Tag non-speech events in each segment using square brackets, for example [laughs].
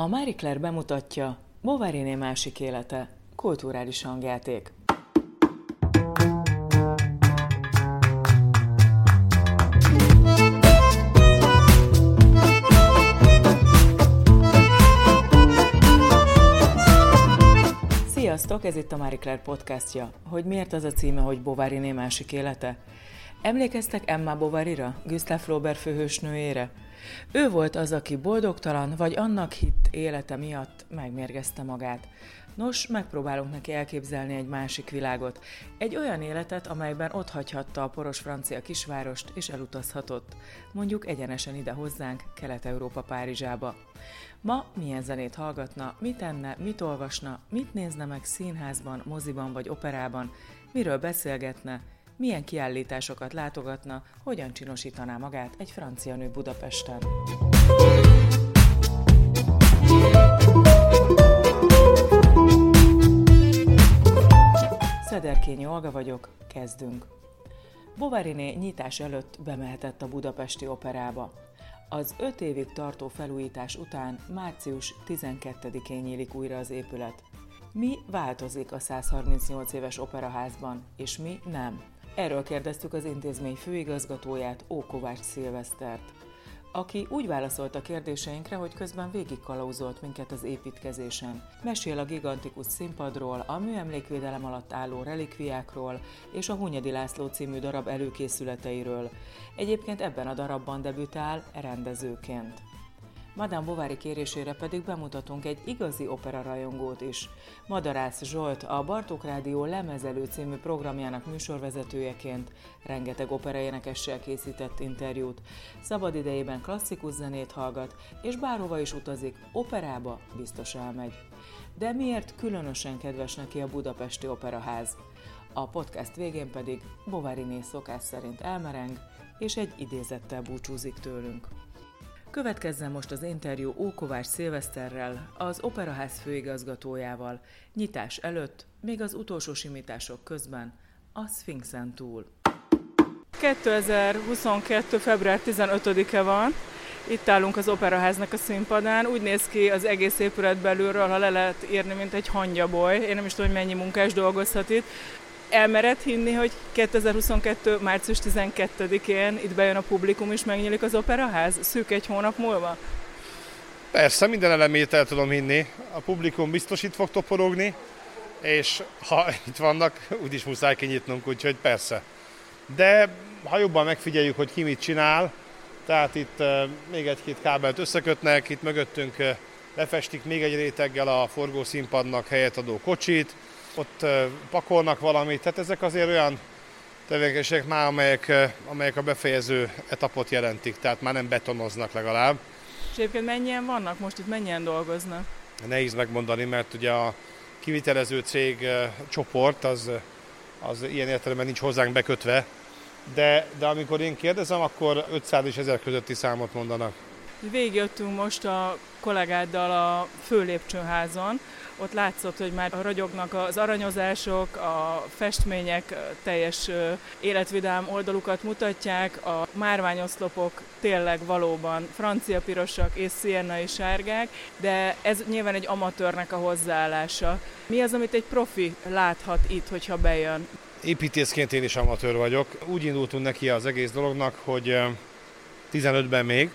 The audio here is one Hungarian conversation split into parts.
A Marie Claire bemutatja Bovariné másik élete, kulturális hangjáték. Sziasztok, ez itt a Marie Claire podcastja. Hogy miért az a címe, hogy Bovariné másik élete? Emlékeztek Emma Bovarira, Gustave Flaubert főhősnőjére? Ő volt az, aki boldogtalan, vagy annak hitt élete miatt megmérgezte magát. Nos, megpróbálunk neki elképzelni egy másik világot. Egy olyan életet, amelyben ott hagyhatta a poros francia kisvárost, és elutazhatott. Mondjuk egyenesen ide hozzánk, Kelet-Európa Párizsába. Ma milyen zenét hallgatna, mit enne, mit olvasna, mit nézne meg színházban, moziban vagy operában, miről beszélgetne, milyen kiállításokat látogatna, hogyan csinosítaná magát egy francia nő Budapesten. Szederkényi Olga vagyok, kezdünk. Bovariné nyitás előtt bemehetett a budapesti operába. Az öt évig tartó felújítás után március 12-én nyílik újra az épület. Mi változik a 138 éves operaházban, és mi nem? Erről kérdeztük az intézmény főigazgatóját, Ó Kovács Szilvesztert, aki úgy válaszolt a kérdéseinkre, hogy közben végigkalauzolt minket az építkezésen. Mesél a gigantikus színpadról, a műemlékvédelem alatt álló relikviákról és a Hunyadi László című darab előkészületeiről. Egyébként ebben a darabban debütál rendezőként. Madame Bovary kérésére pedig bemutatunk egy igazi opera rajongót is. Madarász Zsolt, a Bartók Rádió Lemezelő című programjának műsorvezetőjeként rengeteg operaénekessel készített interjút. Szabad idejében klasszikus zenét hallgat, és bárhova is utazik, operába biztos elmegy. De miért különösen kedves neki a Budapesti Operaház? A podcast végén pedig Bovary szokás szerint elmereng, és egy idézettel búcsúzik tőlünk. Következzen most az interjú Ókovács Szilveszterrel, az Operaház főigazgatójával, nyitás előtt, még az utolsó simítások közben, a Sphinxen túl. 2022. február 15-e van, itt állunk az Operaháznak a színpadán. Úgy néz ki az egész épület belülről, ha le lehet írni, mint egy hangyaboly. Én nem is tudom, hogy mennyi munkás dolgozhat itt elmered hinni, hogy 2022. március 12-én itt bejön a publikum és megnyílik az operaház szűk egy hónap múlva? Persze, minden elemét el tudom hinni. A publikum biztos itt fog toporogni, és ha itt vannak, úgyis muszáj kinyitnunk, úgyhogy persze. De ha jobban megfigyeljük, hogy ki mit csinál, tehát itt még egy-két kábelt összekötnek, itt mögöttünk lefestik még egy réteggel a forgószínpadnak helyet adó kocsit, ott pakolnak valamit, tehát ezek azért olyan tevékenységek már, amelyek, amelyek a befejező etapot jelentik, tehát már nem betonoznak legalább. És egyébként mennyien vannak most itt, mennyien dolgoznak? Nehéz megmondani, mert ugye a kivitelező cég csoport az, az ilyen értelemben nincs hozzánk bekötve, de, de amikor én kérdezem, akkor 500 és 1000 közötti számot mondanak. Végigjöttünk most a kollégáddal a főlépcsőházon, ott látszott, hogy már ragyognak az aranyozások, a festmények teljes életvidám oldalukat mutatják, a márványoszlopok tényleg valóban francia pirosak és sziennai sárgák, de ez nyilván egy amatőrnek a hozzáállása. Mi az, amit egy profi láthat itt, hogyha bejön? Építészként én is amatőr vagyok. Úgy indultunk neki az egész dolognak, hogy 15-ben még,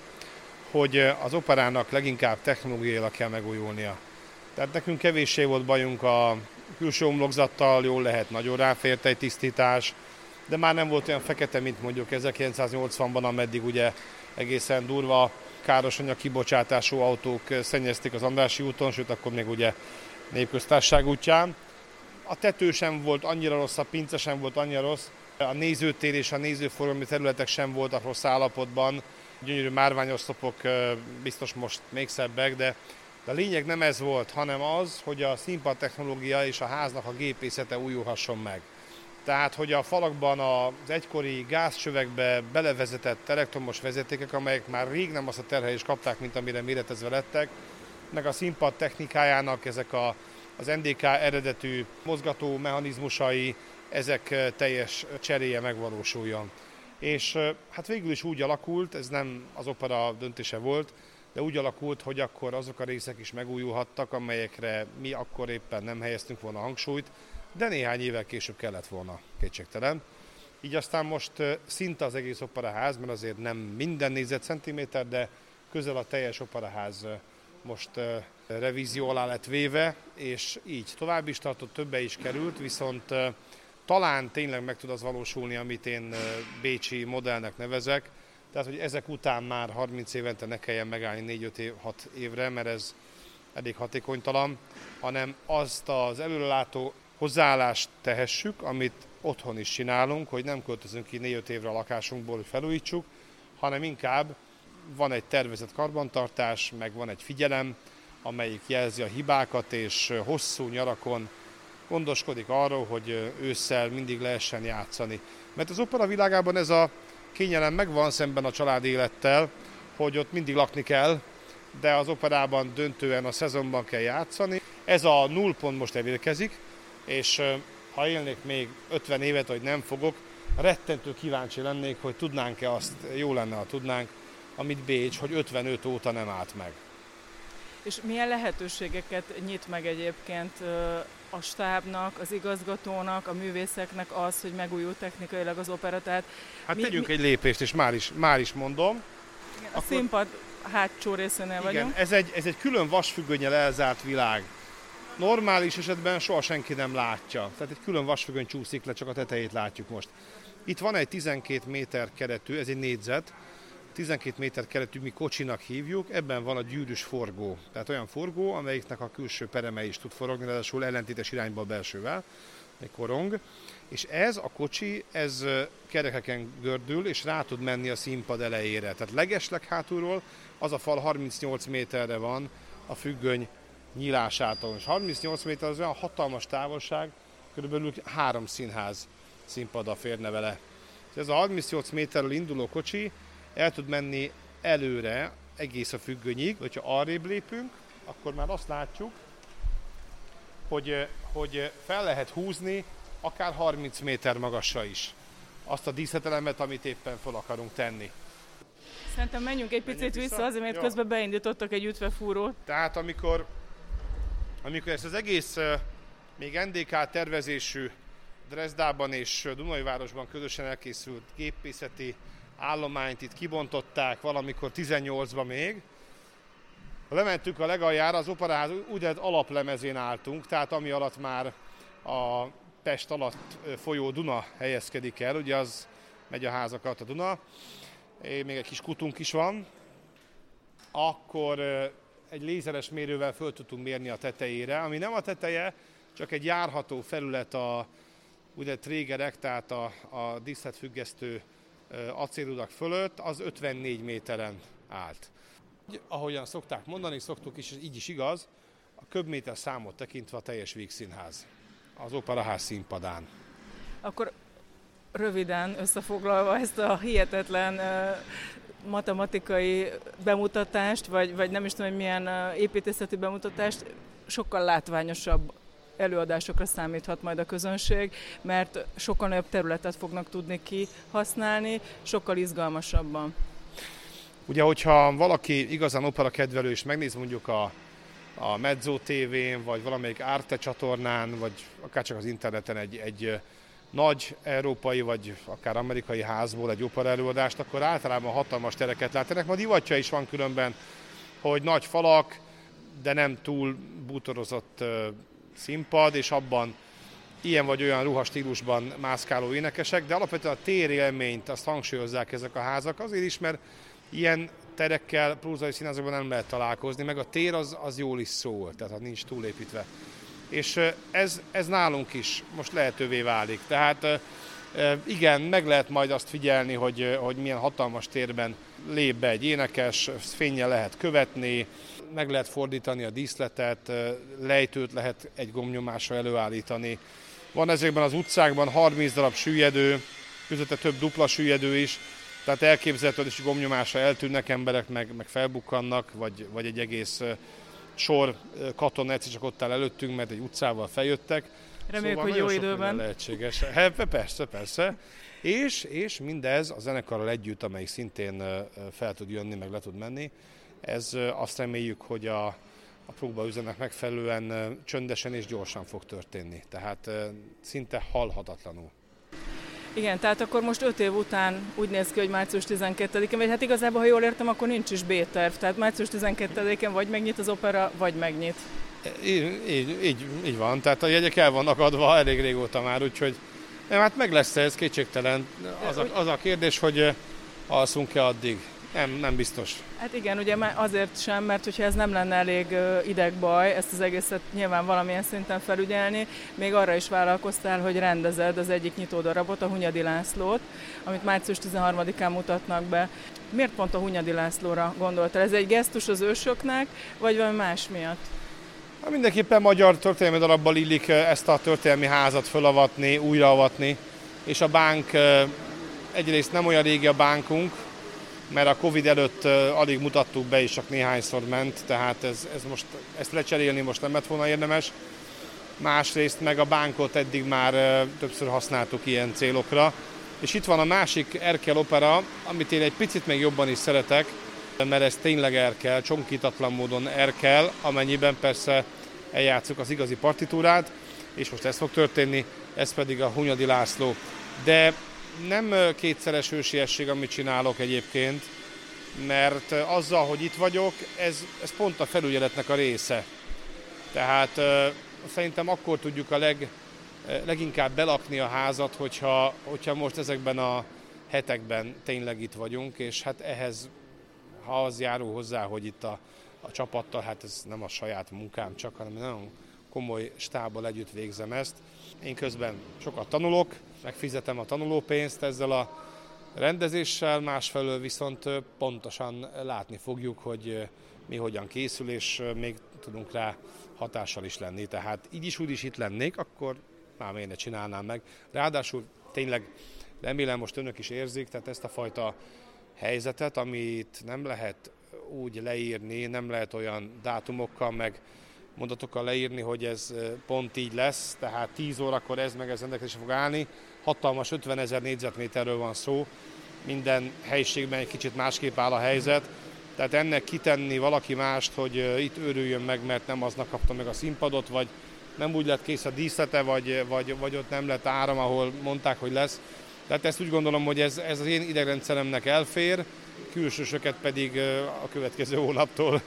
hogy az operának leginkább technológiailag kell megújulnia. Tehát nekünk kevéssé volt bajunk a külső omlokzattal, jól lehet, nagyon ráfért egy tisztítás, de már nem volt olyan fekete, mint mondjuk 1980-ban, ameddig ugye egészen durva káros kibocsátású autók szennyezték az Andrási úton, sőt akkor még ugye népköztárság útján. A tető sem volt annyira rossz, a pince sem volt annyira rossz, a nézőtér és a nézőforgalmi területek sem voltak rossz állapotban, gyönyörű márványoszlopok biztos most még szebbek, de de a lényeg nem ez volt, hanem az, hogy a színpad technológia és a háznak a gépészete újulhasson meg. Tehát, hogy a falakban az egykori gázcsövekbe belevezetett elektromos vezetékek, amelyek már rég nem azt a terhelést kapták, mint amire méretezve lettek, meg a színpad technikájának ezek a, az NDK eredetű mozgató mechanizmusai, ezek teljes cseréje megvalósuljon. És hát végül is úgy alakult, ez nem az opera döntése volt, de úgy alakult, hogy akkor azok a részek is megújulhattak, amelyekre mi akkor éppen nem helyeztünk volna hangsúlyt, de néhány évvel később kellett volna, kétségtelen. Így aztán most szinte az egész operaház, mert azért nem minden négyzetcentiméter, de közel a teljes operaház most revízió alá lett véve, és így tovább is tartott, többe is került, viszont talán tényleg meg tud az valósulni, amit én bécsi modellnek nevezek, tehát hogy ezek után már 30 évente ne kelljen megállni 4-5 év, 6 évre, mert ez elég hatékonytalan, hanem azt az előrelátó hozzáállást tehessük, amit otthon is csinálunk, hogy nem költözünk ki 4-5 évre a lakásunkból, hogy felújítsuk, hanem inkább van egy tervezett karbantartás, meg van egy figyelem, amelyik jelzi a hibákat, és hosszú nyarakon gondoskodik arról, hogy ősszel mindig lehessen játszani. Mert az opera világában ez a kényelem megvan szemben a család élettel, hogy ott mindig lakni kell, de az operában döntően a szezonban kell játszani. Ez a nullpont most elérkezik, és ha élnék még 50 évet, hogy nem fogok, rettentő kíváncsi lennék, hogy tudnánk-e azt, jó lenne, ha tudnánk, amit Bécs, hogy 55 óta nem állt meg. És milyen lehetőségeket nyit meg egyébként a stábnak, az igazgatónak, a művészeknek az, hogy megújul technikailag az opera? Tehát hát mi, tegyünk mi... egy lépést, és már is, már is mondom. Igen, a Akkor... színpad hátsó részénél igen, vagyunk. Ez egy, ez egy külön vasfüggönyel elzárt világ. Normális esetben soha senki nem látja. Tehát egy külön vasfüggöny csúszik le, csak a tetejét látjuk most. Itt van egy 12 méter keretű, ez egy négyzet, 12 méter keretű mi kocsinak hívjuk, ebben van a gyűrűs forgó. Tehát olyan forgó, amelyiknek a külső pereme is tud forogni, ráadásul ellentétes irányba a belsővel, egy korong. És ez a kocsi, ez kerekeken gördül, és rá tud menni a színpad elejére. Tehát legesleg hátulról az a fal 38 méterre van a függöny nyílásától. És 38 méter az olyan hatalmas távolság, körülbelül három színház színpada férne vele. Ez a 38 méterről induló kocsi el tud menni előre egész a függönyig, hogyha arrébb lépünk, akkor már azt látjuk, hogy, hogy fel lehet húzni akár 30 méter magasra is azt a díszletelemet, amit éppen fel akarunk tenni. Szerintem menjünk egy picit vissza, vissza, azért mert Jó. közben beindítottak egy ütvefúrót. Tehát amikor, amikor ezt az egész még NDK tervezésű Dresdában és Dunajvárosban közösen elkészült gépészeti állományt itt kibontották valamikor 18-ban még. Lementünk a legaljára, az operaház úgynevezett alaplemezén álltunk, tehát ami alatt már a Pest alatt folyó Duna helyezkedik el, ugye az megy a házakat a Duna, még egy kis kutunk is van, akkor egy lézeres mérővel föl tudtunk mérni a tetejére, ami nem a teteje, csak egy járható felület a ugye trégerek, tehát a, a díszletfüggesztő acéludak fölött, az 54 méteren állt. Ahogyan szokták mondani, szoktuk is, így is igaz, a köbméter számot tekintve a teljes végszínház az operaház színpadán. Akkor röviden összefoglalva ezt a hihetetlen matematikai bemutatást, vagy, vagy nem is tudom, hogy milyen építészeti bemutatást, sokkal látványosabb előadásokra számíthat majd a közönség, mert sokkal nagyobb területet fognak tudni kihasználni, sokkal izgalmasabban. Ugye, hogyha valaki igazán opera kedvelő és megnéz mondjuk a, a Mezzo TV-n, vagy valamelyik Arte csatornán, vagy akár csak az interneten egy, egy nagy európai vagy akár amerikai házból egy opera előadást, akkor általában hatalmas tereket lát. Ennek ma divatja is van különben, hogy nagy falak, de nem túl bútorozott színpad, és abban ilyen vagy olyan ruhastílusban mászkáló énekesek, de alapvetően a térélményt azt hangsúlyozzák ezek a házak, azért is, mert ilyen terekkel prózai színházakban nem lehet találkozni, meg a tér az, az jól is szól, tehát ha nincs túlépítve. És ez, ez nálunk is most lehetővé válik. Tehát igen, meg lehet majd azt figyelni, hogy, hogy milyen hatalmas térben lép be egy énekes, fénye lehet követni, meg lehet fordítani a díszletet, lejtőt lehet egy gomnyomásra előállítani. Van ezekben az utcákban 30 darab süllyedő, közötte több dupla süllyedő is, tehát elképzelhető, hogy gomnyomásra eltűnnek emberek, meg, meg felbukkannak, vagy, vagy egy egész sor katona egyszer csak ott áll előttünk, mert egy utcával feljöttek. Reméljük, szóval hogy jó időben. Lehetséges. He, persze, persze. És, és mindez a zenekarral együtt, amelyik szintén fel tud jönni, meg le tud menni, Ez azt reméljük, hogy a, a próbaüzenek megfelelően csöndesen és gyorsan fog történni. Tehát szinte halhatatlanul. Igen, tehát akkor most öt év után úgy néz ki, hogy március 12-én, vagy hát igazából, ha jól értem, akkor nincs is B-terv. Tehát március 12-én vagy megnyit az opera, vagy megnyit. Így, így, így, így van, tehát a jegyek el vannak adva elég régóta már, úgyhogy nem, hát meg lesz ez kétségtelen. Az a, az a kérdés, hogy alszunk-e addig. Nem, nem biztos. Hát igen, ugye azért sem, mert hogyha ez nem lenne elég idegbaj, ezt az egészet nyilván valamilyen szinten felügyelni, még arra is vállalkoztál, hogy rendezed az egyik nyitódarabot, a Hunyadi Lászlót, amit március 13-án mutatnak be. Miért pont a Hunyadi Lászlóra gondoltál? Ez egy gesztus az ősöknek, vagy valami más miatt? Hát mindenképpen magyar történelmi darabbal illik ezt a történelmi házat fölavatni, újraavatni, és a bánk egyrészt nem olyan régi a bánkunk, mert a Covid előtt alig mutattuk be, és csak néhányszor ment, tehát ez, ez most, ezt lecserélni most nem lett volna érdemes. Másrészt meg a bánkot eddig már többször használtuk ilyen célokra. És itt van a másik Erkel opera, amit én egy picit még jobban is szeretek, mert ez tényleg Erkel, csonkítatlan módon Erkel, amennyiben persze eljátszuk az igazi partitúrát, és most ez fog történni, ez pedig a Hunyadi László. De nem kétszeres hősiesség, amit csinálok egyébként, mert azzal, hogy itt vagyok, ez, ez pont a felügyeletnek a része. Tehát szerintem akkor tudjuk a leg, leginkább belakni a házat, hogyha, hogyha most ezekben a hetekben tényleg itt vagyunk, és hát ehhez, ha az járul hozzá, hogy itt a, a csapattal, hát ez nem a saját munkám csak, hanem nagyon komoly stábbal együtt végzem ezt. Én közben sokat tanulok, megfizetem a tanulópénzt ezzel a rendezéssel, másfelől viszont pontosan látni fogjuk, hogy mi hogyan készül, és még tudunk rá hatással is lenni. Tehát így is úgy is itt lennék, akkor már miért ne csinálnám meg. Ráadásul tényleg remélem most önök is érzik, tehát ezt a fajta helyzetet, amit nem lehet úgy leírni, nem lehet olyan dátumokkal, meg mondatokkal leírni, hogy ez pont így lesz, tehát 10 órakor ez meg ez rendelkezésre fog állni. Hatalmas 50 ezer négyzetméterről van szó, minden helyiségben egy kicsit másképp áll a helyzet, tehát ennek kitenni valaki mást, hogy itt őrüljön meg, mert nem aznak kapta meg a színpadot, vagy nem úgy lett kész a díszlete, vagy, vagy, vagy ott nem lett áram, ahol mondták, hogy lesz. Tehát ezt úgy gondolom, hogy ez, ez az én idegrendszeremnek elfér, külsősöket pedig a következő hónaptól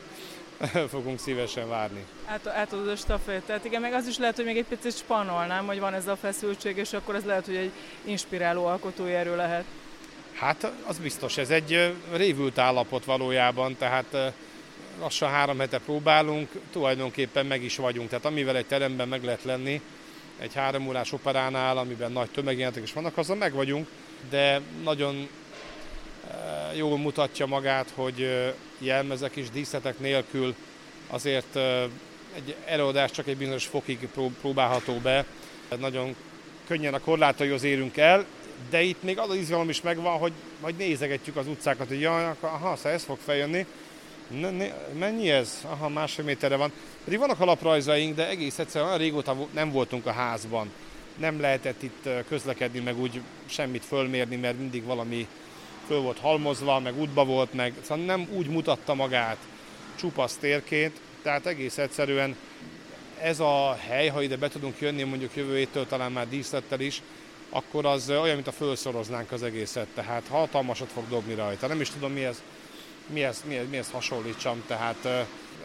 [laughs] fogunk szívesen várni. Át, átadod a stafétát, igen, meg az is lehet, hogy még egy picit spanolnám, hogy van ez a feszültség, és akkor ez lehet, hogy egy inspiráló alkotói erő lehet. Hát az biztos, ez egy révült állapot valójában, tehát lassan három hete próbálunk, tulajdonképpen meg is vagyunk. Tehát amivel egy teremben meg lehet lenni, egy három órás operánál, amiben nagy tömegjelentek is vannak, azzal meg vagyunk, de nagyon jól mutatja magát, hogy jelmezek és díszletek nélkül azért egy előadás csak egy bizonyos fokig próbálható be. Nagyon könnyen a korlátaihoz érünk el, de itt még az az izgalom is megvan, hogy majd nézegetjük az utcákat, hogy jaj, aha, szóval ez fog feljönni. Ne, ne, mennyi ez? Aha, másfél méterre van. Pedig vannak alaprajzaink, de egész egyszerűen olyan régóta nem voltunk a házban. Nem lehetett itt közlekedni, meg úgy semmit fölmérni, mert mindig valami föl volt halmozva, meg útba volt, meg szóval nem úgy mutatta magát csupasz térként, tehát egész egyszerűen ez a hely, ha ide be tudunk jönni mondjuk jövő héttől talán már díszlettel is, akkor az olyan, mint a felszoroznánk az egészet, tehát hatalmasat fog dobni rajta. Nem is tudom, mihez, mihez, mihez, mihez hasonlítsam, tehát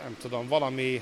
nem tudom, valami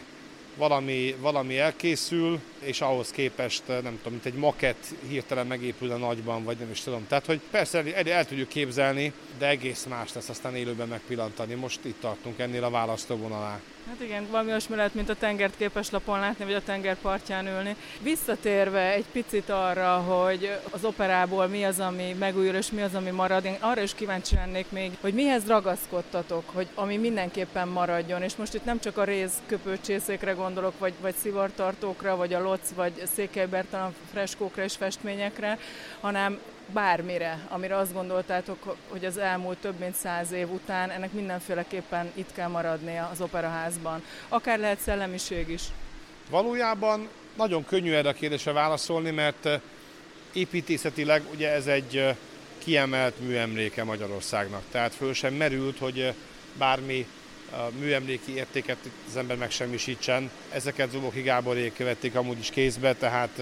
valami, valami elkészül, és ahhoz képest, nem tudom, mint egy makett hirtelen megépül a nagyban, vagy nem is tudom. Tehát, hogy persze el, el tudjuk képzelni, de egész más lesz aztán élőben megpillantani. Most itt tartunk ennél a választóvonalán. Hát igen, valami olyasmi lehet, mint a tengert képes lapon látni, vagy a tenger partján ülni. Visszatérve egy picit arra, hogy az operából mi az, ami megújul, és mi az, ami marad, én arra is kíváncsi lennék még, hogy mihez ragaszkodtatok, hogy ami mindenképpen maradjon, és most itt nem csak a réz köpőcsészékre gondolok, vagy, vagy szivartartókra, vagy a loc, vagy Székely Bertalan freskókra és festményekre, hanem bármire, amire azt gondoltátok, hogy az elmúlt több mint száz év után ennek mindenféleképpen itt kell maradnia az operaházban. Akár lehet szellemiség is. Valójában nagyon könnyű erre a kérdésre válaszolni, mert eh, építészetileg ugye ez egy eh, kiemelt műemléke Magyarországnak. Tehát föl sem merült, hogy eh, bármi műemléki értéket az ember megsemmisítsen. Ezeket Zuboki Gáborék vették amúgy is kézbe, tehát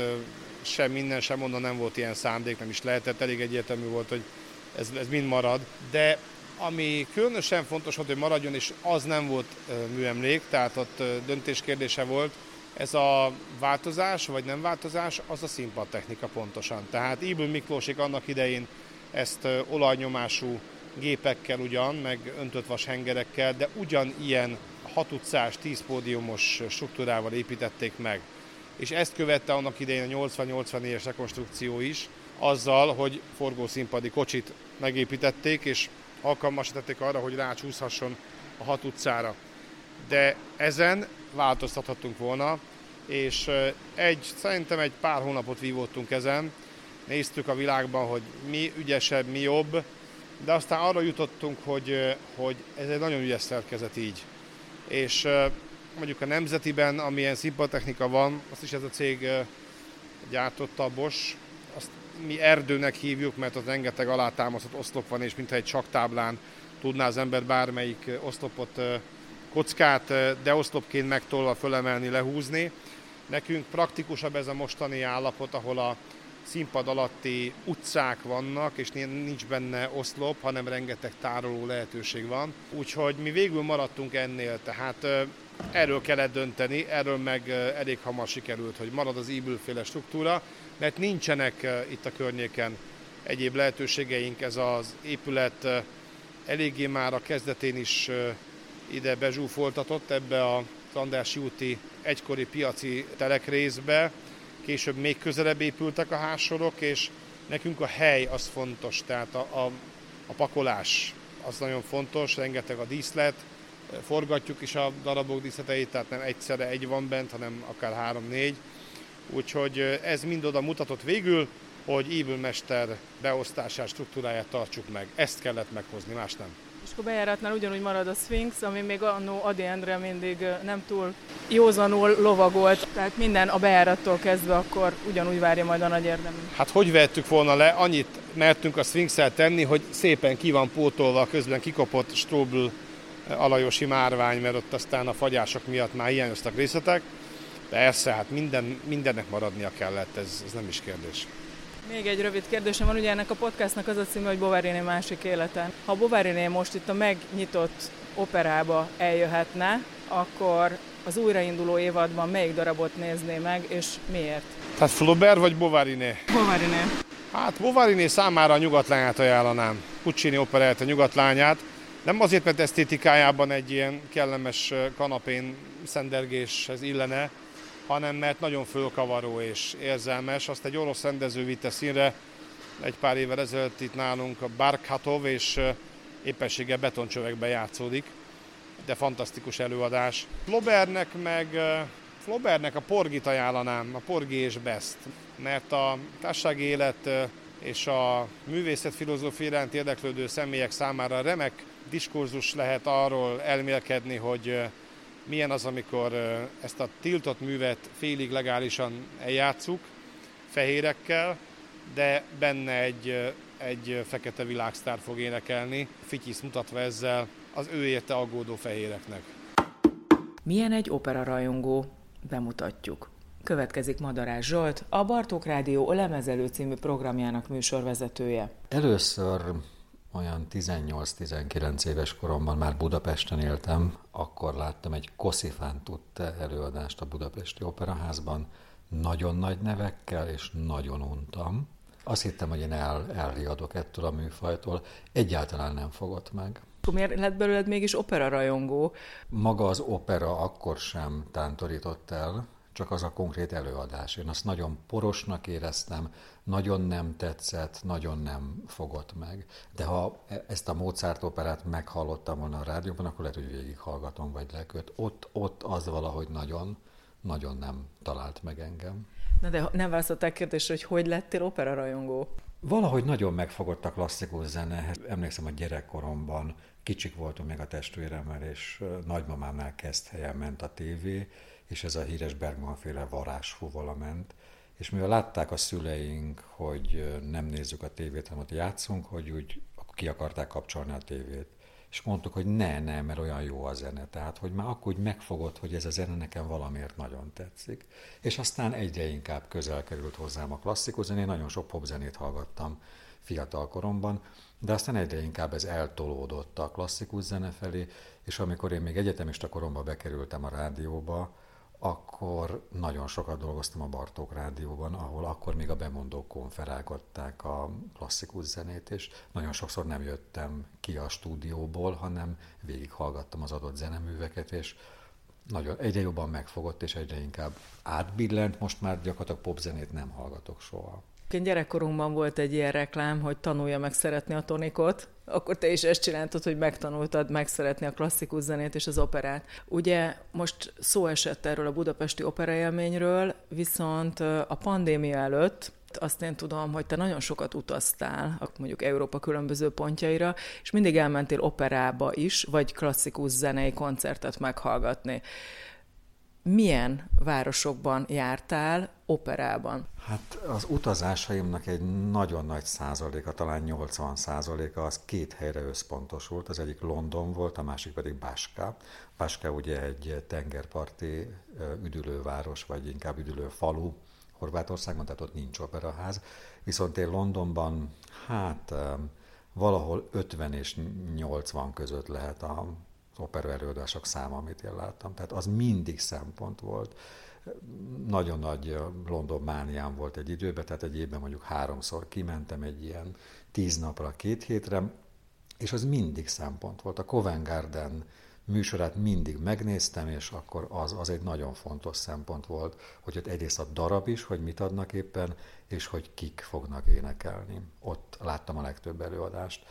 sem minden, sem onnan nem volt ilyen szándék, nem is lehetett, elég egyértelmű volt, hogy ez, ez mind marad. De ami különösen fontos volt, hogy maradjon, és az nem volt műemlék, tehát ott döntés kérdése volt, ez a változás, vagy nem változás, az a színpadtechnika pontosan. Tehát Ibül Miklósik annak idején ezt olajnyomású gépekkel ugyan, meg öntött vas hengerekkel, de ugyanilyen 6 utcás, 10 pódiumos struktúrával építették meg. És ezt követte annak idején a 80-84-es rekonstrukció is, azzal, hogy forgószínpadi kocsit megépítették, és alkalmasították arra, hogy rácsúszhasson a 6 utcára. De ezen változtathattunk volna, és egy, szerintem egy pár hónapot vívottunk ezen, néztük a világban, hogy mi ügyesebb, mi jobb, de aztán arra jutottunk, hogy, hogy ez egy nagyon ügyes szerkezet így. És mondjuk a Nemzetiben, amilyen színpadtechnika van, azt is ez a cég gyártotta, a Bosch, azt mi erdőnek hívjuk, mert ott rengeteg alátámasztott oszlop van, és mintha egy csaktáblán tudná az ember bármelyik oszlopot, kockát, de oszlopként megtolva fölemelni, lehúzni. Nekünk praktikusabb ez a mostani állapot, ahol a színpad alatti utcák vannak, és nincs benne oszlop, hanem rengeteg tároló lehetőség van. Úgyhogy mi végül maradtunk ennél, tehát erről kellett dönteni, erről meg elég hamar sikerült, hogy marad az íbülféle struktúra, mert nincsenek itt a környéken egyéb lehetőségeink, ez az épület eléggé már a kezdetén is ide bezsúfoltatott ebbe a Andrássy úti egykori piaci telekrészbe, később még közelebb épültek a házsorok, és nekünk a hely az fontos, tehát a, a, a pakolás az nagyon fontos, rengeteg a díszlet, forgatjuk is a darabok díszleteit, tehát nem egyszerre egy van bent, hanem akár három-négy. Úgyhogy ez mind oda mutatott végül, hogy ívülmester beosztását, struktúráját tartsuk meg. Ezt kellett meghozni, más nem. És akkor bejáratnál ugyanúgy marad a Sphinx, ami még annó Adi Endre mindig nem túl józanul lovagolt, tehát minden a bejárattól kezdve akkor ugyanúgy várja majd a nagy érdemű. Hát hogy vettük volna le, annyit mertünk a sphinx tenni, hogy szépen ki van pótolva, közben kikopott Strobl alajosi márvány, mert ott aztán a fagyások miatt már hiányoztak részletek. Persze, hát minden, mindennek maradnia kellett, ez, ez nem is kérdés. Még egy rövid kérdésem van, ugye ennek a podcastnak az a címe, hogy Bovariné másik életen. Ha Bovariné most itt a megnyitott operába eljöhetne, akkor az újrainduló évadban melyik darabot nézné meg, és miért? Tehát Flaubert vagy Bovariné? Bovariné. Hát Bovariné számára a nyugatlányát ajánlanám. Puccini operált a nyugatlányát. Nem azért, mert esztétikájában egy ilyen kellemes kanapén szendergéshez illene, hanem mert nagyon fölkavaró és érzelmes. Azt egy orosz rendező vitte színre egy pár évvel ezelőtt itt nálunk a Barkhatov, és éppenséggel betoncsövekben játszódik, de fantasztikus előadás. Flaubertnek meg Flaubertnek a Porgit ajánlanám, a Porgi és Best, mert a társasági élet és a művészet filozófia iránt érdeklődő személyek számára remek diskurzus lehet arról elmélkedni, hogy milyen az, amikor ezt a tiltott művet félig legálisan eljátszuk, fehérekkel, de benne egy, egy fekete világsztár fog énekelni, Fityisz mutatva ezzel az ő érte aggódó fehéreknek. Milyen egy opera rajongó? Bemutatjuk. Következik Madarás Zsolt, a Bartók Rádió Lemezelő című programjának műsorvezetője. Először olyan 18-19 éves koromban már Budapesten éltem, akkor láttam egy Koszifán tudta előadást a Budapesti Operaházban, nagyon nagy nevekkel, és nagyon untam. Azt hittem, hogy én el, elriadok ettől a műfajtól, egyáltalán nem fogott meg. Miért lett belőled mégis opera rajongó? Maga az opera akkor sem tántorított el, csak az a konkrét előadás. Én azt nagyon porosnak éreztem, nagyon nem tetszett, nagyon nem fogott meg. De ha ezt a Mozart operát meghallottam volna a rádióban, akkor lehet, hogy végighallgatom, vagy leköt. Ott, ott az valahogy nagyon, nagyon nem talált meg engem. Na de nem választották kérdésre, hogy hogy lettél opera rajongó? Valahogy nagyon megfogott a klasszikus zene. Emlékszem, a gyerekkoromban kicsik voltunk még a testvéremmel, és nagymamámnál kezd helyen ment a tévé, és ez a híres Bergman féle varázsfúvola ment, és mivel látták a szüleink, hogy nem nézzük a tévét, hanem ott játszunk, hogy úgy ki akarták kapcsolni a tévét. és mondtuk, hogy ne, ne, mert olyan jó a zene. Tehát, hogy már akkor úgy megfogott, hogy ez a zene nekem valamiért nagyon tetszik. És aztán egyre inkább közel került hozzám a klasszikus zené, nagyon sok popzenét hallgattam fiatal koromban, de aztán egyre inkább ez eltolódott a klasszikus zene felé, és amikor én még egyetemista koromban bekerültem a rádióba, akkor nagyon sokat dolgoztam a Bartók Rádióban, ahol akkor még a bemondók konferálgatták a klasszikus zenét, és nagyon sokszor nem jöttem ki a stúdióból, hanem végighallgattam az adott zeneműveket, és nagyon, egyre jobban megfogott, és egyre inkább átbillent, most már gyakorlatilag popzenét nem hallgatok soha. Gyerekkorunkban volt egy ilyen reklám, hogy tanulja meg szeretni a tonikot, akkor te is ezt csináltad, hogy megtanultad megszeretni a klasszikus zenét és az operát. Ugye most szó esett erről a budapesti operaélményről, viszont a pandémia előtt azt én tudom, hogy te nagyon sokat utaztál, mondjuk Európa különböző pontjaira, és mindig elmentél operába is, vagy klasszikus zenei koncertet meghallgatni milyen városokban jártál operában? Hát az utazásaimnak egy nagyon nagy százaléka, talán 80 százaléka az két helyre összpontosult. Az egyik London volt, a másik pedig Báska. Báska ugye egy tengerparti üdülőváros, vagy inkább üdülő falu Horvátországban, tehát ott nincs operaház. Viszont én Londonban, hát valahol 50 és 80 között lehet a opera előadások száma, amit én láttam. Tehát az mindig szempont volt. Nagyon nagy London mániám volt egy időben, tehát egy évben mondjuk háromszor kimentem egy ilyen tíz napra, két hétre, és az mindig szempont volt. A Covent Garden műsorát mindig megnéztem, és akkor az, az egy nagyon fontos szempont volt, hogy ott egyrészt a darab is, hogy mit adnak éppen, és hogy kik fognak énekelni. Ott láttam a legtöbb előadást.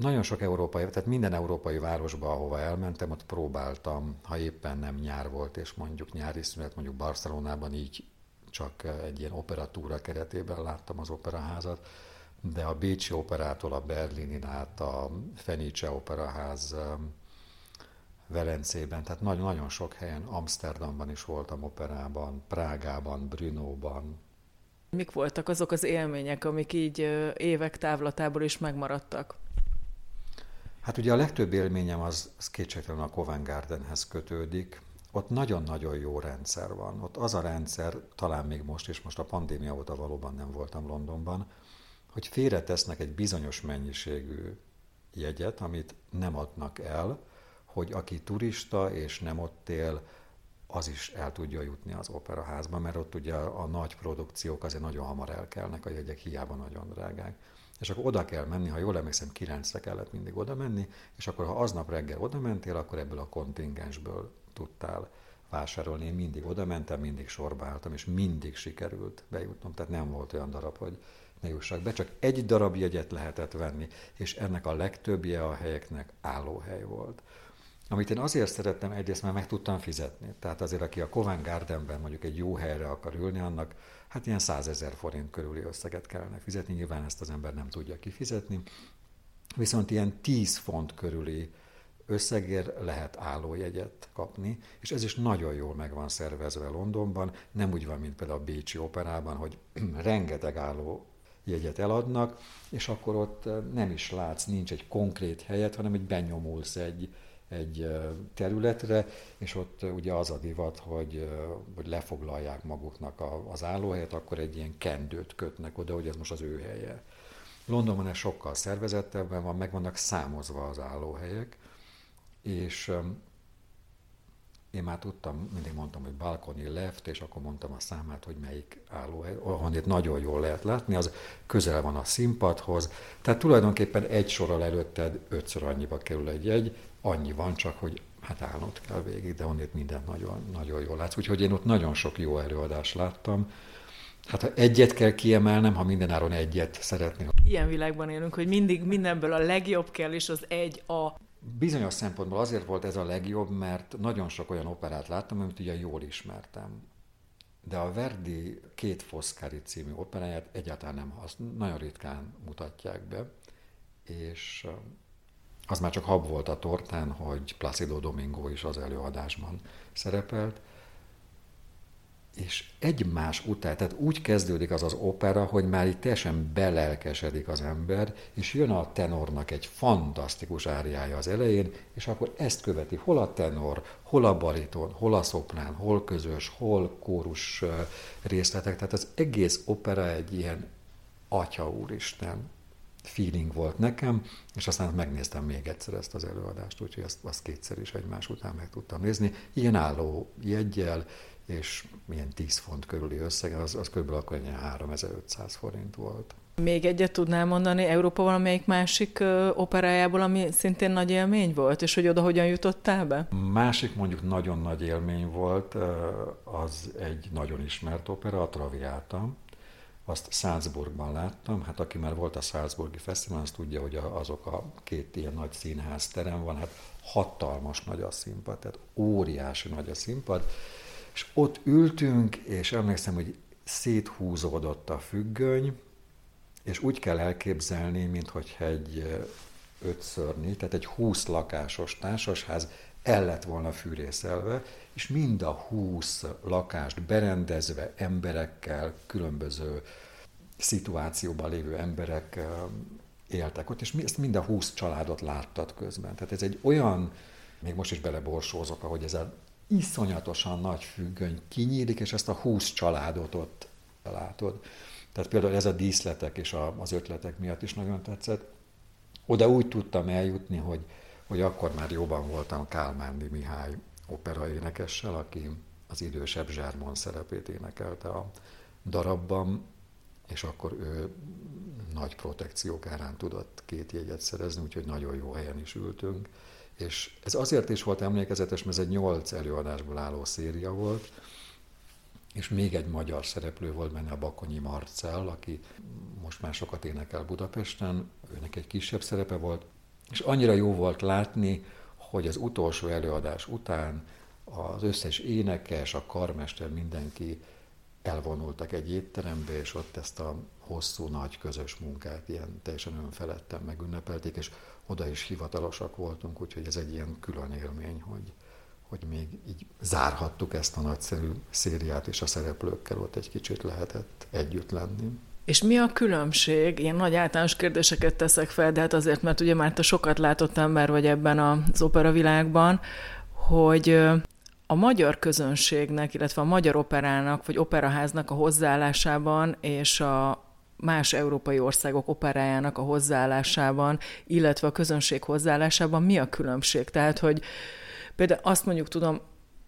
Nagyon sok európai, tehát minden európai városba, ahova elmentem, ott próbáltam, ha éppen nem nyár volt, és mondjuk nyári szünet, mondjuk Barcelonában így csak egy ilyen operatúra keretében láttam az operaházat, de a Bécsi operától a Berlinin át a Fenice operaház Velencében, tehát nagyon, nagyon sok helyen, Amsterdamban is voltam operában, Prágában, Brünóban. Mik voltak azok az élmények, amik így évek távlatából is megmaradtak? Hát ugye a legtöbb élményem az, az kétségtelen a Covent Gardenhez kötődik. Ott nagyon-nagyon jó rendszer van. Ott az a rendszer, talán még most is, most a pandémia óta valóban nem voltam Londonban, hogy félretesznek egy bizonyos mennyiségű jegyet, amit nem adnak el, hogy aki turista és nem ott él, az is el tudja jutni az operaházba, mert ott ugye a, nagy produkciók azért nagyon hamar elkelnek, a jegyek hiába nagyon drágák és akkor oda kell menni, ha jól emlékszem, kilencre kellett mindig oda menni, és akkor ha aznap reggel oda mentél, akkor ebből a kontingensből tudtál vásárolni. Én mindig oda mentem, mindig sorba álltam, és mindig sikerült bejutnom, tehát nem volt olyan darab, hogy ne jussak be, csak egy darab jegyet lehetett venni, és ennek a legtöbbje a helyeknek állóhely volt. Amit én azért szerettem, egyrészt mert meg tudtam fizetni. Tehát azért, aki a Covent Gardenben mondjuk egy jó helyre akar ülni, annak hát ilyen százezer forint körüli összeget kellene fizetni, nyilván ezt az ember nem tudja kifizetni, viszont ilyen 10 font körüli összegért lehet állójegyet kapni, és ez is nagyon jól meg van szervezve Londonban, nem úgy van, mint például a Bécsi operában, hogy [clears throat] rengeteg álló jegyet eladnak, és akkor ott nem is látsz, nincs egy konkrét helyet, hanem egy benyomulsz egy, egy területre, és ott ugye az a divat, hogy, hogy lefoglalják maguknak az állóhelyet, akkor egy ilyen kendőt kötnek oda, hogy ez most az ő helye. Londonban ez sokkal szervezettebben van, meg vannak számozva az állóhelyek, és én már tudtam, mindig mondtam, hogy balkoni left, és akkor mondtam a számát, hogy melyik állóhely, ahonnét nagyon jól lehet látni, az közel van a színpadhoz, tehát tulajdonképpen egy sorral előtted ötször annyiba kerül egy jegy, annyi van csak, hogy hát állnod kell végig, de onnét minden nagyon, nagyon jól látsz. Úgyhogy én ott nagyon sok jó előadást láttam. Hát ha egyet kell kiemelnem, ha mindenáron egyet szeretnék. Ilyen világban élünk, hogy mindig mindenből a legjobb kell, és az egy a Bizonyos szempontból azért volt ez a legjobb, mert nagyon sok olyan operát láttam, amit ugye jól ismertem. De a Verdi két Foszkári című operáját egyáltalán nem azt nagyon ritkán mutatják be, és az már csak hab volt a tortán, hogy Placido Domingo is az előadásban szerepelt. És egymás után, tehát úgy kezdődik az az opera, hogy már itt teljesen belelkesedik az ember, és jön a tenornak egy fantasztikus áriája az elején, és akkor ezt követi hol a tenor, hol a bariton, hol a szoprán, hol közös, hol kórus részletek, tehát az egész opera egy ilyen atya úristen feeling volt nekem, és aztán megnéztem még egyszer ezt az előadást, úgyhogy azt, azt kétszer is egymás után meg tudtam nézni. Ilyen álló jegyel, és milyen 10 font körüli összeg, az, az kb. akkor 3500 forint volt. Még egyet tudnál mondani Európa valamelyik másik ö, operájából, ami szintén nagy élmény volt, és hogy oda hogyan jutottál be? Másik mondjuk nagyon nagy élmény volt, az egy nagyon ismert opera, a Traviata. Azt Salzburgban láttam, hát aki már volt a Salzburgi Fesztivál, az tudja, hogy azok a két ilyen nagy színház terem van, hát hatalmas nagy a színpad, tehát óriási nagy a színpad, és ott ültünk, és emlékszem, hogy széthúzódott a függöny, és úgy kell elképzelni, mintha egy ötszörnyi, tehát egy húsz lakásos társasház el lett volna fűrészelve, és mind a húsz lakást berendezve emberekkel, különböző szituációban lévő emberek éltek ott, és ezt mind a húsz családot láttad közben. Tehát ez egy olyan, még most is beleborsózok, ahogy ez a iszonyatosan nagy függöny kinyílik, és ezt a húsz családot ott látod. Tehát például ez a díszletek és a, az ötletek miatt is nagyon tetszett. Oda úgy tudtam eljutni, hogy, hogy akkor már jobban voltam Kálmándi Mihály operaénekessel, aki az idősebb Zsármon szerepét énekelte a darabban, és akkor ő nagy protekciók árán tudott két jegyet szerezni, úgyhogy nagyon jó helyen is ültünk. És ez azért is volt emlékezetes, mert ez egy nyolc előadásból álló széria volt, és még egy magyar szereplő volt benne, a Bakonyi Marcell, aki most már sokat énekel Budapesten, őnek egy kisebb szerepe volt, és annyira jó volt látni, hogy az utolsó előadás után az összes énekes, a karmester, mindenki elvonultak egy étterembe, és ott ezt a hosszú, nagy közös munkát ilyen teljesen önfeledten megünnepelték, és oda is hivatalosak voltunk, úgyhogy ez egy ilyen külön élmény, hogy, hogy még így zárhattuk ezt a nagyszerű szériát, és a szereplőkkel ott egy kicsit lehetett együtt lenni. És mi a különbség? Ilyen nagy általános kérdéseket teszek fel, de hát azért, mert ugye már te sokat látott ember vagy ebben az opera világban, hogy a magyar közönségnek, illetve a magyar operának, vagy operaháznak a hozzáállásában és a más európai országok operájának a hozzáállásában, illetve a közönség hozzáállásában mi a különbség? Tehát, hogy például azt mondjuk tudom,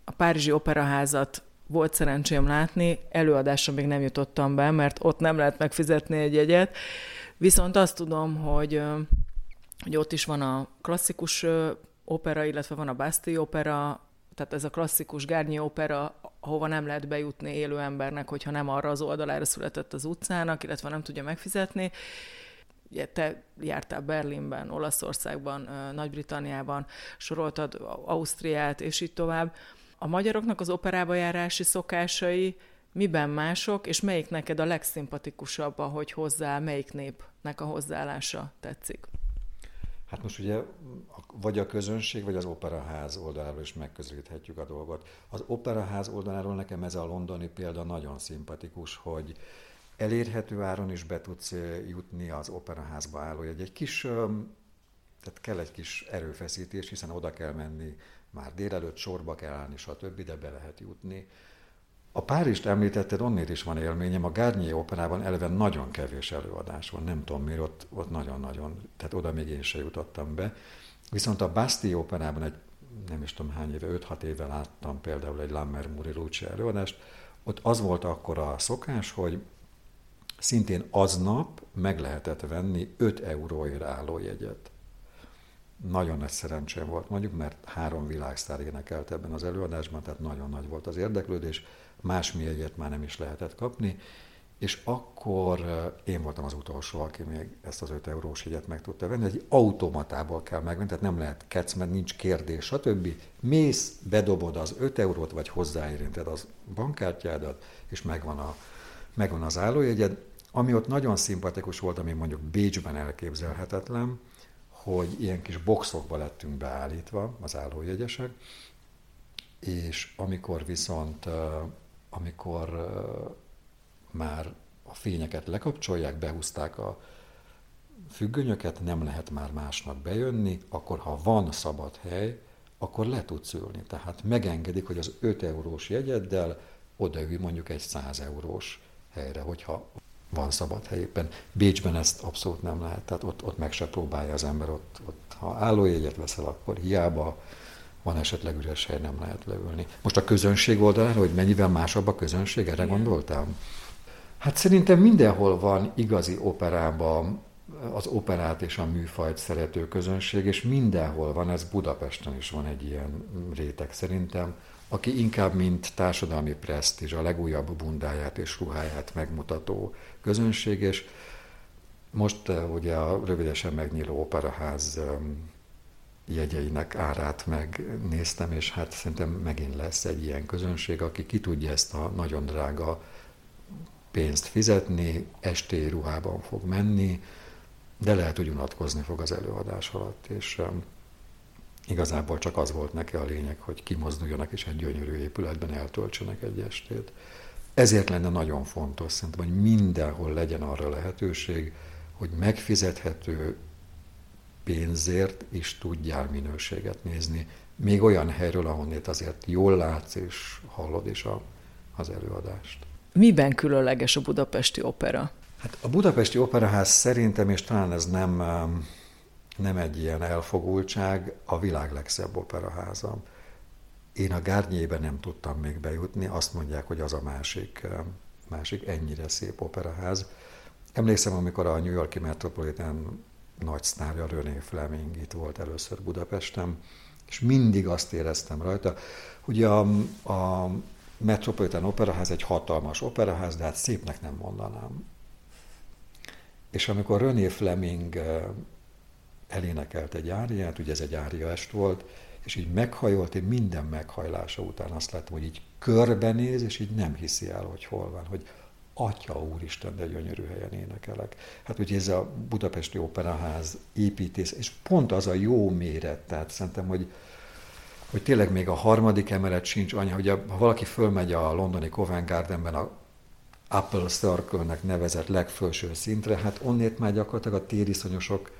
a Párizsi Operaházat volt szerencsém látni, előadásra még nem jutottam be, mert ott nem lehet megfizetni egy jegyet, viszont azt tudom, hogy, hogy ott is van a klasszikus opera, illetve van a Bastille opera, tehát ez a klasszikus Gárnyi opera, ahova nem lehet bejutni élő embernek, hogyha nem arra az oldalára született az utcának, illetve nem tudja megfizetni. Ugye te jártál Berlinben, Olaszországban, Nagy-Britanniában, soroltad Ausztriát, és így tovább. A magyaroknak az operába járási szokásai miben mások, és melyik neked a legszimpatikusabb, ahogy hozzá, melyik népnek a hozzáállása tetszik? Hát most ugye vagy a közönség, vagy az operaház oldaláról is megközelíthetjük a dolgot. Az operaház oldaláról nekem ez a londoni példa nagyon szimpatikus, hogy elérhető áron is be tudsz jutni az operaházba álló egy, egy kis, tehát kell egy kis erőfeszítés, hiszen oda kell menni, már délelőtt sorba kell állni, stb., de be lehet jutni. A Párizst említetted, onnét is van élményem, a Garnier operában eleve nagyon kevés előadás van, nem tudom miért, ott, ott nagyon-nagyon, tehát oda még én se jutottam be. Viszont a Basti operában egy, nem is tudom hány éve, 5-6 éve láttam például egy Lammer Muri Lucci előadást, ott az volt akkor a szokás, hogy szintén aznap meg lehetett venni 5 euróért álló jegyet. Nagyon nagy szerencsém volt mondjuk, mert három világsztár énekelt ebben az előadásban, tehát nagyon nagy volt az érdeklődés más jegyet már nem is lehetett kapni, és akkor én voltam az utolsó, aki még ezt az 5 eurós jegyet meg tudta venni. Egy automatából kell megvenni, tehát nem lehet kec, mert nincs kérdés, stb. Mész, bedobod az 5 eurót, vagy hozzáérinted az bankkártyádat, és megvan, a, megvan az állójegyed. Ami ott nagyon szimpatikus volt, ami mondjuk Bécsben elképzelhetetlen, hogy ilyen kis boxokba lettünk beállítva, az állójegyesek, és amikor viszont a amikor már a fényeket lekapcsolják, behúzták a függönyöket, nem lehet már másnak bejönni, akkor ha van szabad hely, akkor le tudsz ülni. Tehát megengedik, hogy az 5 eurós jegyeddel odaülj mondjuk egy 100 eurós helyre, hogyha van szabad hely éppen. Bécsben ezt abszolút nem lehet, tehát ott, ott meg se próbálja az ember, ott, ott ha állójegyet veszel, akkor hiába van esetleg üres hely, nem lehet leülni. Most a közönség oldalára, hogy mennyivel másabb a közönség, erre gondoltam? Hát szerintem mindenhol van igazi operában az operát és a műfajt szerető közönség, és mindenhol van, ez Budapesten is van egy ilyen réteg szerintem, aki inkább mint társadalmi presztízs, a legújabb bundáját és ruháját megmutató közönség, és most eh, ugye a rövidesen megnyíló operaház jegyeinek árát megnéztem, és hát szerintem megint lesz egy ilyen közönség, aki ki tudja ezt a nagyon drága pénzt fizetni, estély ruhában fog menni, de lehet, hogy unatkozni fog az előadás alatt, és um, igazából csak az volt neki a lényeg, hogy kimozduljanak és egy gyönyörű épületben eltöltsenek egy estét. Ezért lenne nagyon fontos szerintem, hogy mindenhol legyen arra lehetőség, hogy megfizethető pénzért is tudjál minőséget nézni, még olyan helyről, ahonnét azért jól látsz és hallod is a, az előadást. Miben különleges a budapesti opera? Hát a budapesti operaház szerintem, és talán ez nem, nem egy ilyen elfogultság, a világ legszebb operaháza. Én a Gárnyébe nem tudtam még bejutni, azt mondják, hogy az a másik, másik ennyire szép operaház. Emlékszem, amikor a New Yorki Metropolitan nagy sztárja, René Fleming itt volt először Budapesten, és mindig azt éreztem rajta, hogy a, a Metropolitan Operaház egy hatalmas operaház, de hát szépnek nem mondanám. És amikor René Fleming elénekelt egy áriát, ugye ez egy áriaest volt, és így meghajolt, én minden meghajlása után azt láttam, hogy így körbenéz, és így nem hiszi el, hogy hol van, hogy Atya úristen, de gyönyörű helyen énekelek. Hát ugye ez a Budapesti Operaház építés, és pont az a jó méret, tehát szerintem, hogy, hogy tényleg még a harmadik emelet sincs anya, hogy ha valaki fölmegy a londoni Covent Gardenben a Apple Circle-nek nevezett legfelső szintre, hát onnét már gyakorlatilag a tériszonyosok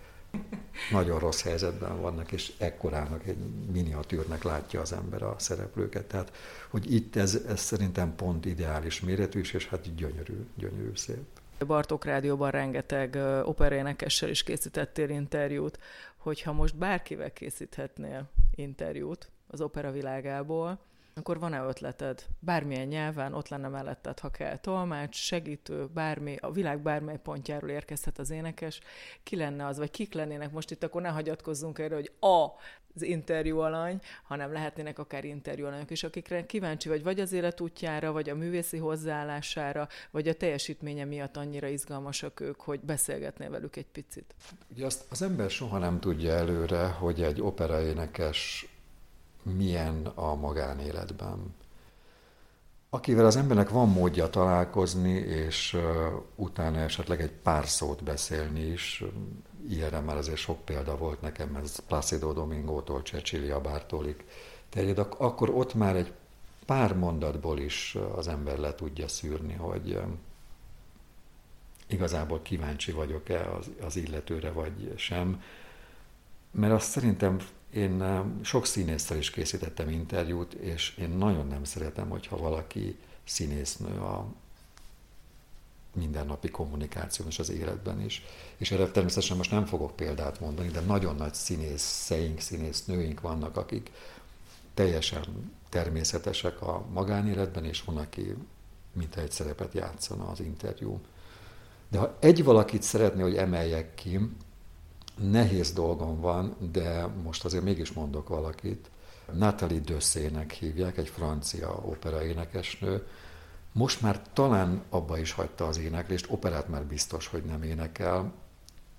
nagyon rossz helyzetben vannak, és ekkorának egy miniatűrnek látja az ember a szereplőket. Tehát, hogy itt ez, ez szerintem pont ideális méretű is, és hát gyönyörű, gyönyörű szép. Bartók Rádióban rengeteg operénekessel is készítettél interjút, hogyha most bárkivel készíthetnél interjút az opera világából, akkor van-e ötleted? Bármilyen nyelven ott lenne melletted, ha kell tolmács, segítő, bármi, a világ bármely pontjáról érkezhet az énekes. Ki lenne az, vagy kik lennének most itt, akkor ne hagyatkozzunk erre, hogy a az interjú alany, hanem lehetnének akár interjú alanyok is, akikre kíváncsi vagy, vagy az életútjára, vagy a művészi hozzáállására, vagy a teljesítménye miatt annyira izgalmasak ők, hogy beszélgetnél velük egy picit. Ugye azt az ember soha nem tudja előre, hogy egy operaénekes milyen a magánéletben. Akivel az embernek van módja találkozni, és utána esetleg egy pár szót beszélni is, ilyenre már azért sok példa volt nekem, ez Placido Domingótól, Cecilia Bártólig terjed, akkor ott már egy pár mondatból is az ember le tudja szűrni, hogy igazából kíváncsi vagyok-e az, az illetőre, vagy sem. Mert azt szerintem én sok színésszel is készítettem interjút, és én nagyon nem szeretem, hogyha valaki színésznő a mindennapi kommunikáción és az életben is. És erre természetesen most nem fogok példát mondani, de nagyon nagy színészeink, színésznőink vannak, akik teljesen természetesek a magánéletben, és van, aki mint egy szerepet játszana az interjú. De ha egy valakit szeretné, hogy emeljek ki, nehéz dolgom van, de most azért mégis mondok valakit. Natalie Dösszének hívják, egy francia opera énekesnő. Most már talán abba is hagyta az éneklést, operát már biztos, hogy nem énekel.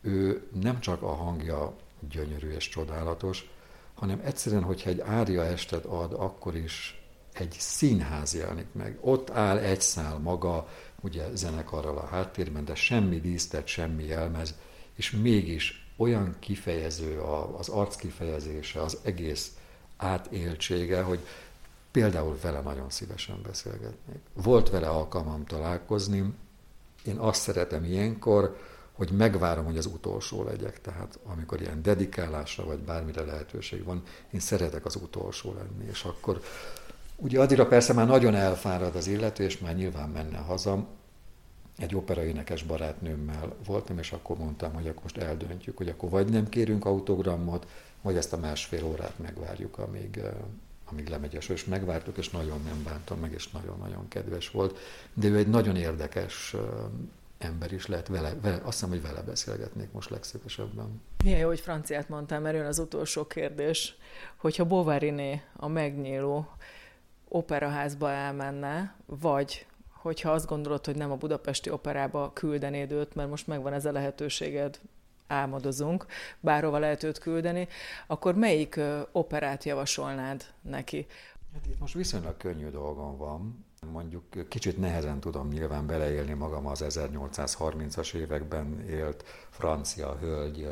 Ő nem csak a hangja gyönyörű és csodálatos, hanem egyszerűen, hogyha egy ária estet ad, akkor is egy színház jelenik meg. Ott áll egy szál maga, ugye zenekarral a háttérben, de semmi dísztet, semmi jelmez, és mégis olyan kifejező az arc kifejezése, az egész átéltsége, hogy Például vele nagyon szívesen beszélgetnék. Volt vele alkalmam találkozni, én azt szeretem ilyenkor, hogy megvárom, hogy az utolsó legyek. Tehát amikor ilyen dedikálásra vagy bármire lehetőség van, én szeretek az utolsó lenni. És akkor ugye addigra persze már nagyon elfárad az illető, és már nyilván menne haza. Egy operaénekes barátnőmmel voltam, és akkor mondtam, hogy akkor most eldöntjük, hogy akkor vagy nem kérünk autogramot, vagy ezt a másfél órát megvárjuk, amíg, eh, amíg lemegy a és megvártuk, és nagyon nem bántam meg, és nagyon-nagyon kedves volt. De ő egy nagyon érdekes eh, ember is lehet vele, vele, azt hiszem, hogy vele beszélgetnék most legszívesebben. Milyen jó, hogy franciát mondtam, mert jön az utolsó kérdés, hogyha Bovariné a megnyíló operaházba elmenne, vagy hogyha azt gondolod, hogy nem a budapesti operába küldenéd őt, mert most megvan ez a lehetőséged, álmodozunk, bárhova lehet őt küldeni, akkor melyik operát javasolnád neki? Hát itt most viszonylag könnyű dolgom van. Mondjuk kicsit nehezen tudom nyilván beleélni magam az 1830-as években élt francia hölgy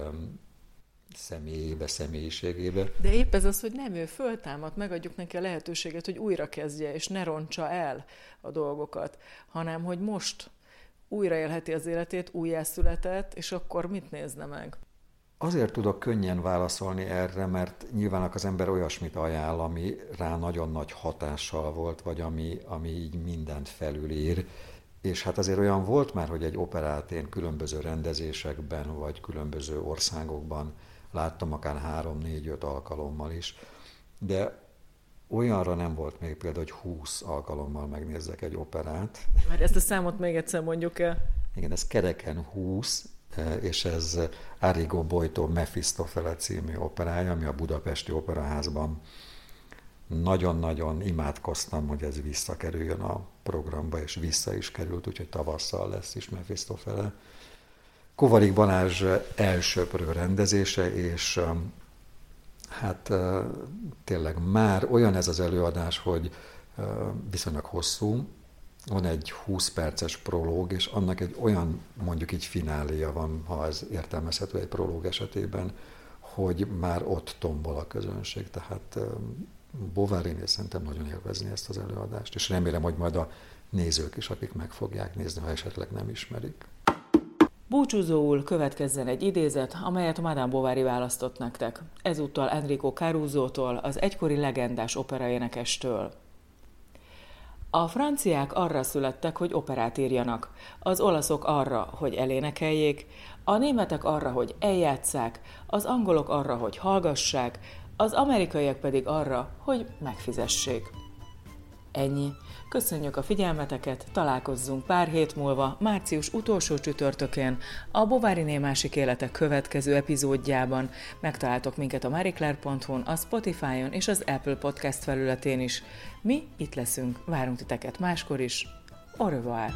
személyébe, személyiségébe. De épp ez az, hogy nem ő föltámad, megadjuk neki a lehetőséget, hogy újra kezdje, és ne roncsa el a dolgokat, hanem hogy most újraélheti az életét, újjászületett, és akkor mit nézne meg? Azért tudok könnyen válaszolni erre, mert nyilván az ember olyasmit ajánl, ami rá nagyon nagy hatással volt, vagy ami, ami így mindent felülír. És hát azért olyan volt már, hogy egy operát én különböző rendezésekben, vagy különböző országokban láttam, akár három, négy, öt alkalommal is. De olyanra nem volt még például, hogy 20 alkalommal megnézzek egy operát. Mert ezt a számot még egyszer mondjuk el. Igen, ez kereken 20, Eh, és ez Arrigo Boito Mefistofele című operája, ami a Budapesti Operaházban nagyon-nagyon imádkoztam, hogy ez visszakerüljön a programba, és vissza is került, úgyhogy tavasszal lesz is Mefistofele. Kovarik Balázs elsőprő rendezése, és eh, hát eh, tényleg már olyan ez az előadás, hogy viszonylag hosszú, van egy 20 perces prológ, és annak egy olyan, mondjuk így fináléja van, ha ez értelmezhető egy prológ esetében, hogy már ott tombol a közönség. Tehát Bovárinél szerintem nagyon élvezni ezt az előadást, és remélem, hogy majd a nézők is, akik meg fogják nézni, ha esetleg nem ismerik. Búcsúzóul következzen egy idézet, amelyet Madame Bovary választott nektek. Ezúttal Enrico Caruso-tól, az egykori legendás operaénekestől. A franciák arra születtek, hogy operát írjanak, az olaszok arra, hogy elénekeljék, a németek arra, hogy eljátszák, az angolok arra, hogy hallgassák, az amerikaiak pedig arra, hogy megfizessék. Ennyi. Köszönjük a figyelmeteket, találkozzunk pár hét múlva, március utolsó csütörtökén, a Bováriné másik életek következő epizódjában. Megtaláltok minket a mariclair.hu-n, a Spotify-on és az Apple Podcast felületén is. Mi itt leszünk, várunk titeket máskor is. Au revoir!